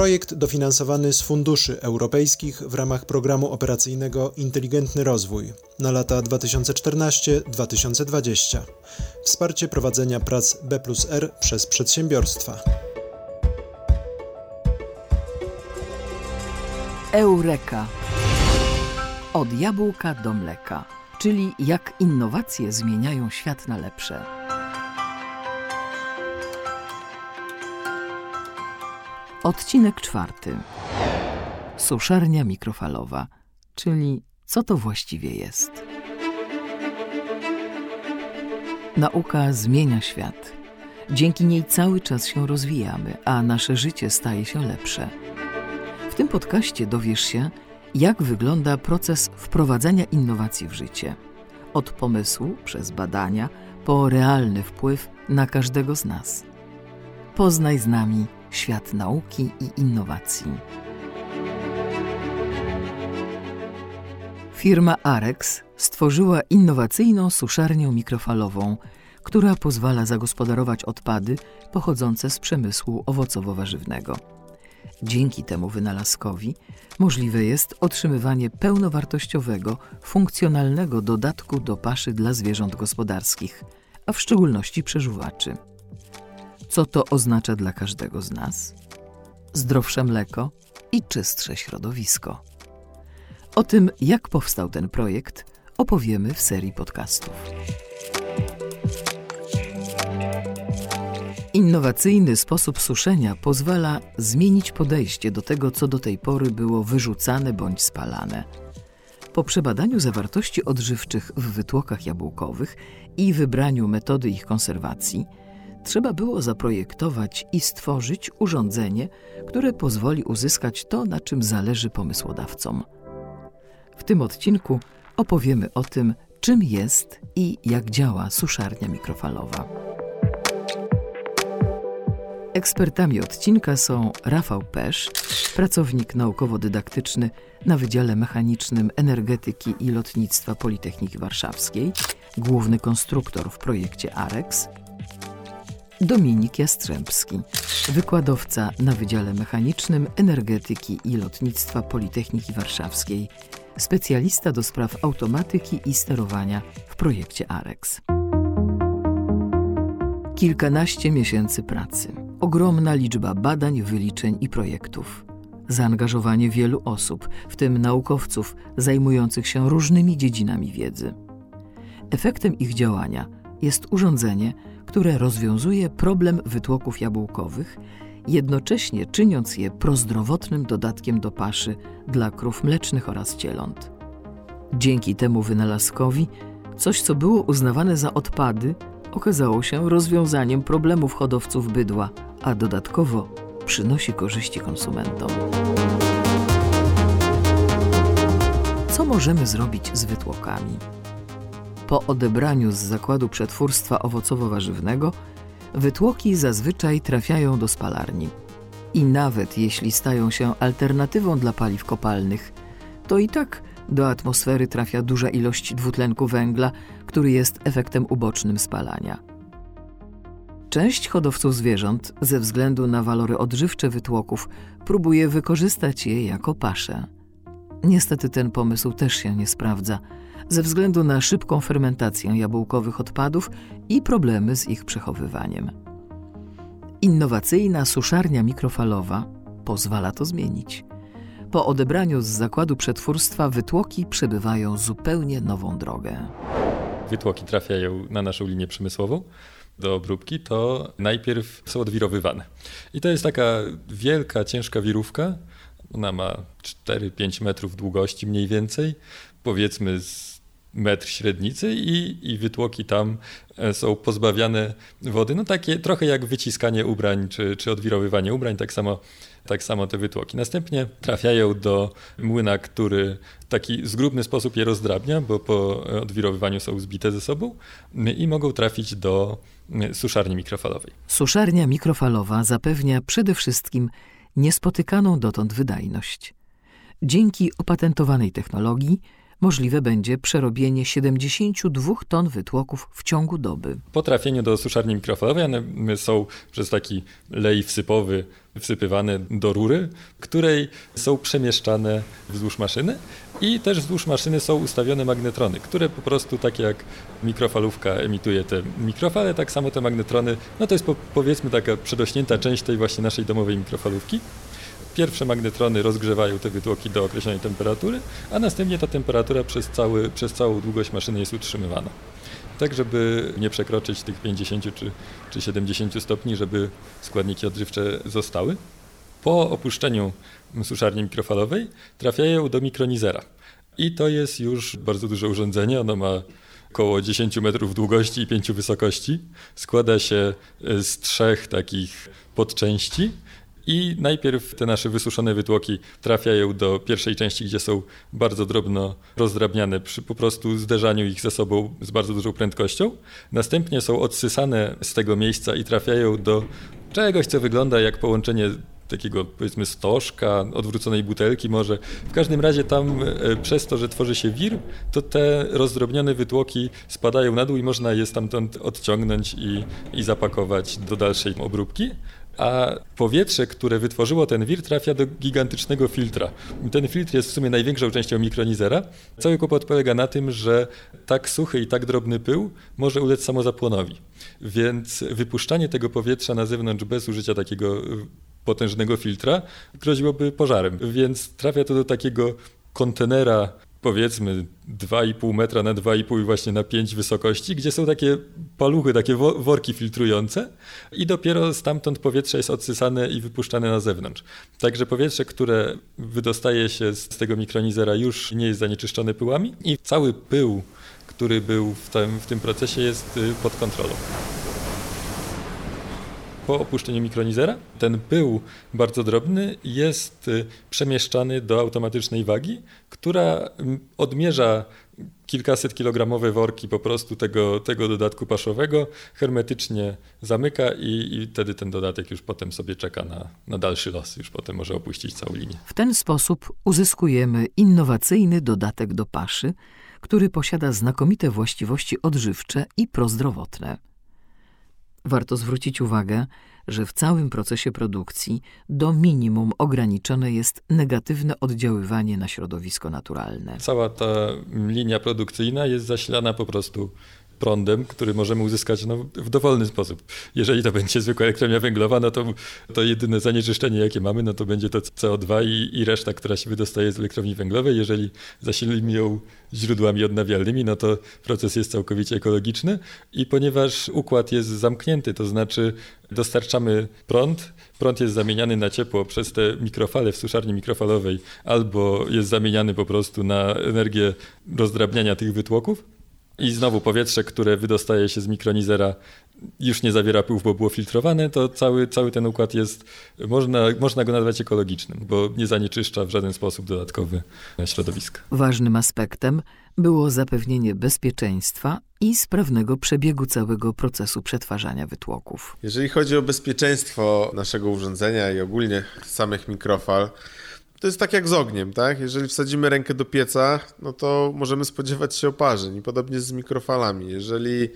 Projekt dofinansowany z funduszy europejskich w ramach programu operacyjnego Inteligentny Rozwój na lata 2014-2020. Wsparcie prowadzenia prac B plus R przez przedsiębiorstwa. Eureka. Od jabłka do mleka, czyli jak innowacje zmieniają świat na lepsze. Odcinek czwarty. Suszarnia mikrofalowa, czyli co to właściwie jest? Nauka zmienia świat. Dzięki niej cały czas się rozwijamy, a nasze życie staje się lepsze. W tym podcaście dowiesz się, jak wygląda proces wprowadzania innowacji w życie. Od pomysłu przez badania po realny wpływ na każdego z nas. Poznaj z nami świat nauki i innowacji. Firma Arex stworzyła innowacyjną suszarnię mikrofalową, która pozwala zagospodarować odpady pochodzące z przemysłu owocowo-warzywnego. Dzięki temu wynalazkowi możliwe jest otrzymywanie pełnowartościowego, funkcjonalnego dodatku do paszy dla zwierząt gospodarskich, a w szczególności przeżuwaczy. Co to oznacza dla każdego z nas? Zdrowsze mleko i czystsze środowisko. O tym, jak powstał ten projekt, opowiemy w serii podcastów. Innowacyjny sposób suszenia pozwala zmienić podejście do tego, co do tej pory było wyrzucane bądź spalane. Po przebadaniu zawartości odżywczych w wytłokach jabłkowych i wybraniu metody ich konserwacji, trzeba było zaprojektować i stworzyć urządzenie, które pozwoli uzyskać to, na czym zależy pomysłodawcom. W tym odcinku opowiemy o tym, czym jest i jak działa suszarnia mikrofalowa. Ekspertami odcinka są Rafał Pesz, pracownik naukowo-dydaktyczny na Wydziale Mechanicznym Energetyki i Lotnictwa Politechniki Warszawskiej, główny konstruktor w projekcie AREX, Dominik Jastrzębski, wykładowca na Wydziale Mechanicznym Energetyki i Lotnictwa Politechniki Warszawskiej, specjalista do spraw automatyki i sterowania w projekcie AREX. Kilkanaście miesięcy pracy, ogromna liczba badań, wyliczeń i projektów, zaangażowanie wielu osób, w tym naukowców zajmujących się różnymi dziedzinami wiedzy. Efektem ich działania jest urządzenie, które rozwiązuje problem wytłoków jabłkowych, jednocześnie czyniąc je prozdrowotnym dodatkiem do paszy dla krów mlecznych oraz cieląt. Dzięki temu wynalazkowi coś, co było uznawane za odpady, okazało się rozwiązaniem problemów hodowców bydła, a dodatkowo przynosi korzyści konsumentom. Co możemy zrobić z wytłokami? Po odebraniu z zakładu przetwórstwa owocowo-warzywnego, wytłoki zazwyczaj trafiają do spalarni. I nawet jeśli stają się alternatywą dla paliw kopalnych, to i tak do atmosfery trafia duża ilość dwutlenku węgla, który jest efektem ubocznym spalania. Część hodowców zwierząt, ze względu na walory odżywcze wytłoków, próbuje wykorzystać je jako paszę. Niestety ten pomysł też się nie sprawdza – ze względu na szybką fermentację jabłkowych odpadów i problemy z ich przechowywaniem. Innowacyjna suszarnia mikrofalowa pozwala to zmienić. Po odebraniu z zakładu przetwórstwa wytłoki przebywają zupełnie nową drogę. Wytłoki trafiają na naszą linię przemysłową do obróbki, to najpierw są odwirowywane. I to jest taka wielka, ciężka wirówka. Ona ma 4-5 metrów długości mniej więcej, powiedzmy z metr średnicy i, i wytłoki tam e, są pozbawiane wody. No takie trochę jak wyciskanie ubrań czy, czy odwirowywanie ubrań, tak samo, tak samo te wytłoki. Następnie trafiają do młyna, który w taki zgrubny sposób je rozdrabnia, bo po odwirowywaniu są zbite ze sobą i mogą trafić do suszarni mikrofalowej. Suszarnia mikrofalowa zapewnia przede wszystkim niespotykaną dotąd wydajność. Dzięki opatentowanej technologii możliwe będzie przerobienie 72 ton wytłoków w ciągu doby. Po trafieniu do suszarni mikrofalowej one są przez taki lej wsypowy wsypywane do rury, której są przemieszczane wzdłuż maszyny i też wzdłuż maszyny są ustawione magnetrony, które po prostu tak jak mikrofalówka emituje te mikrofale, tak samo te magnetrony, no to jest po, powiedzmy taka przedośnięta część tej właśnie naszej domowej mikrofalówki. Pierwsze magnetrony rozgrzewają te wytłoki do określonej temperatury, a następnie ta temperatura przez, cały, przez całą długość maszyny jest utrzymywana. Tak, żeby nie przekroczyć tych 50 czy, czy 70 stopni, żeby składniki odżywcze zostały. Po opuszczeniu suszarni mikrofalowej trafiają do mikronizera. I to jest już bardzo duże urządzenie. Ono ma około 10 metrów długości i 5 wysokości. Składa się z trzech takich podczęści. I najpierw te nasze wysuszone wytłoki trafiają do pierwszej części, gdzie są bardzo drobno rozdrabniane przy po prostu zderzaniu ich ze sobą z bardzo dużą prędkością. Następnie są odsysane z tego miejsca i trafiają do czegoś, co wygląda jak połączenie takiego powiedzmy stożka, odwróconej butelki może. W każdym razie tam e, przez to, że tworzy się wir, to te rozdrobnione wytłoki spadają na dół i można je stamtąd odciągnąć i, i zapakować do dalszej obróbki a powietrze, które wytworzyło ten wir, trafia do gigantycznego filtra. Ten filtr jest w sumie największą częścią mikronizera. Cały kłopot polega na tym, że tak suchy i tak drobny pył może ulec samozapłonowi. Więc wypuszczanie tego powietrza na zewnątrz bez użycia takiego potężnego filtra groziłoby pożarem. Więc trafia to do takiego kontenera powiedzmy 2,5 metra na 2,5 i właśnie na 5 wysokości, gdzie są takie paluchy, takie worki filtrujące i dopiero stamtąd powietrze jest odsysane i wypuszczane na zewnątrz. Także powietrze, które wydostaje się z tego mikronizera już nie jest zanieczyszczone pyłami i cały pył, który był w tym, w tym procesie jest y, pod kontrolą po opuszczeniu mikronizera ten pył bardzo drobny jest y, przemieszczany do automatycznej wagi, która mm, odmierza kilkaset kilogramowe worki po prostu tego, tego dodatku paszowego, hermetycznie zamyka i, i wtedy ten dodatek już potem sobie czeka na, na dalszy los, już potem może opuścić całą linię. W ten sposób uzyskujemy innowacyjny dodatek do paszy, który posiada znakomite właściwości odżywcze i prozdrowotne. Warto zwrócić uwagę, że w całym procesie produkcji do minimum ograniczone jest negatywne oddziaływanie na środowisko naturalne. Cała ta linia produkcyjna jest zasilana po prostu prądem, który możemy uzyskać no, w dowolny sposób. Jeżeli to będzie zwykła elektrownia węglowa, no to, to jedyne zanieczyszczenie, jakie mamy, no to będzie to CO2 i, i reszta, która się wydostaje z elektrowni węglowej. Jeżeli zasilimy ją źródłami odnawialnymi, no to proces jest całkowicie ekologiczny i ponieważ układ jest zamknięty, to znaczy dostarczamy prąd, prąd jest zamieniany na ciepło przez te mikrofale w suszarni mikrofalowej albo jest zamieniany po prostu na energię rozdrabniania tych wytłoków, i znowu powietrze, które wydostaje się z mikronizera, już nie zawiera pyłów, bo było filtrowane, to cały, cały ten układ jest, można, można go nazwać ekologicznym, bo nie zanieczyszcza w żaden sposób dodatkowy środowiska. Ważnym aspektem było zapewnienie bezpieczeństwa i sprawnego przebiegu całego procesu przetwarzania wytłoków. Jeżeli chodzi o bezpieczeństwo naszego urządzenia i ogólnie samych mikrofal, to jest tak jak z ogniem, tak? Jeżeli wsadzimy rękę do pieca, no to możemy spodziewać się oparzeń. I podobnie z mikrofalami. Jeżeli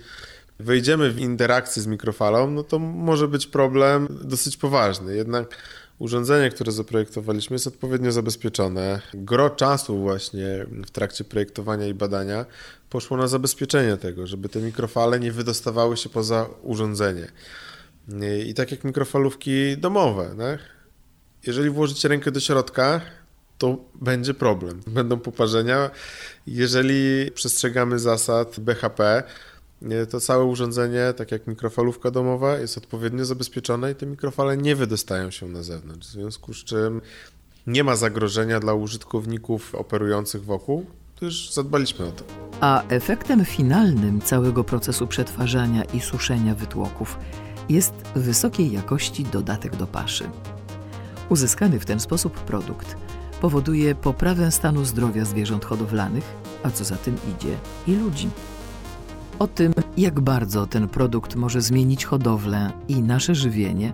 wejdziemy w interakcję z mikrofalą, no to może być problem dosyć poważny. Jednak urządzenie, które zaprojektowaliśmy, jest odpowiednio zabezpieczone. Gro czasu właśnie w trakcie projektowania i badania poszło na zabezpieczenie tego, żeby te mikrofale nie wydostawały się poza urządzenie. I tak jak mikrofalówki domowe, tak? Jeżeli włożycie rękę do środka, to będzie problem. Będą poparzenia. Jeżeli przestrzegamy zasad BHP, to całe urządzenie, tak jak mikrofalówka domowa, jest odpowiednio zabezpieczone i te mikrofale nie wydostają się na zewnątrz. W związku z czym nie ma zagrożenia dla użytkowników operujących wokół, gdyż zadbaliśmy o to. A efektem finalnym całego procesu przetwarzania i suszenia wytłoków jest wysokiej jakości dodatek do paszy. Uzyskany w ten sposób produkt powoduje poprawę stanu zdrowia zwierząt hodowlanych, a co za tym idzie i ludzi. O tym, jak bardzo ten produkt może zmienić hodowlę i nasze żywienie,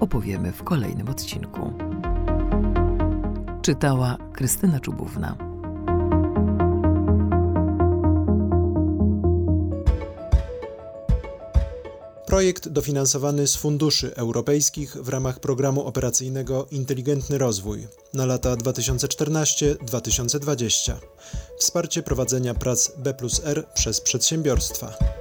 opowiemy w kolejnym odcinku. Czytała Krystyna Czubówna. Projekt dofinansowany z funduszy europejskich w ramach programu operacyjnego Inteligentny Rozwój na lata 2014-2020. Wsparcie prowadzenia prac B przez przedsiębiorstwa.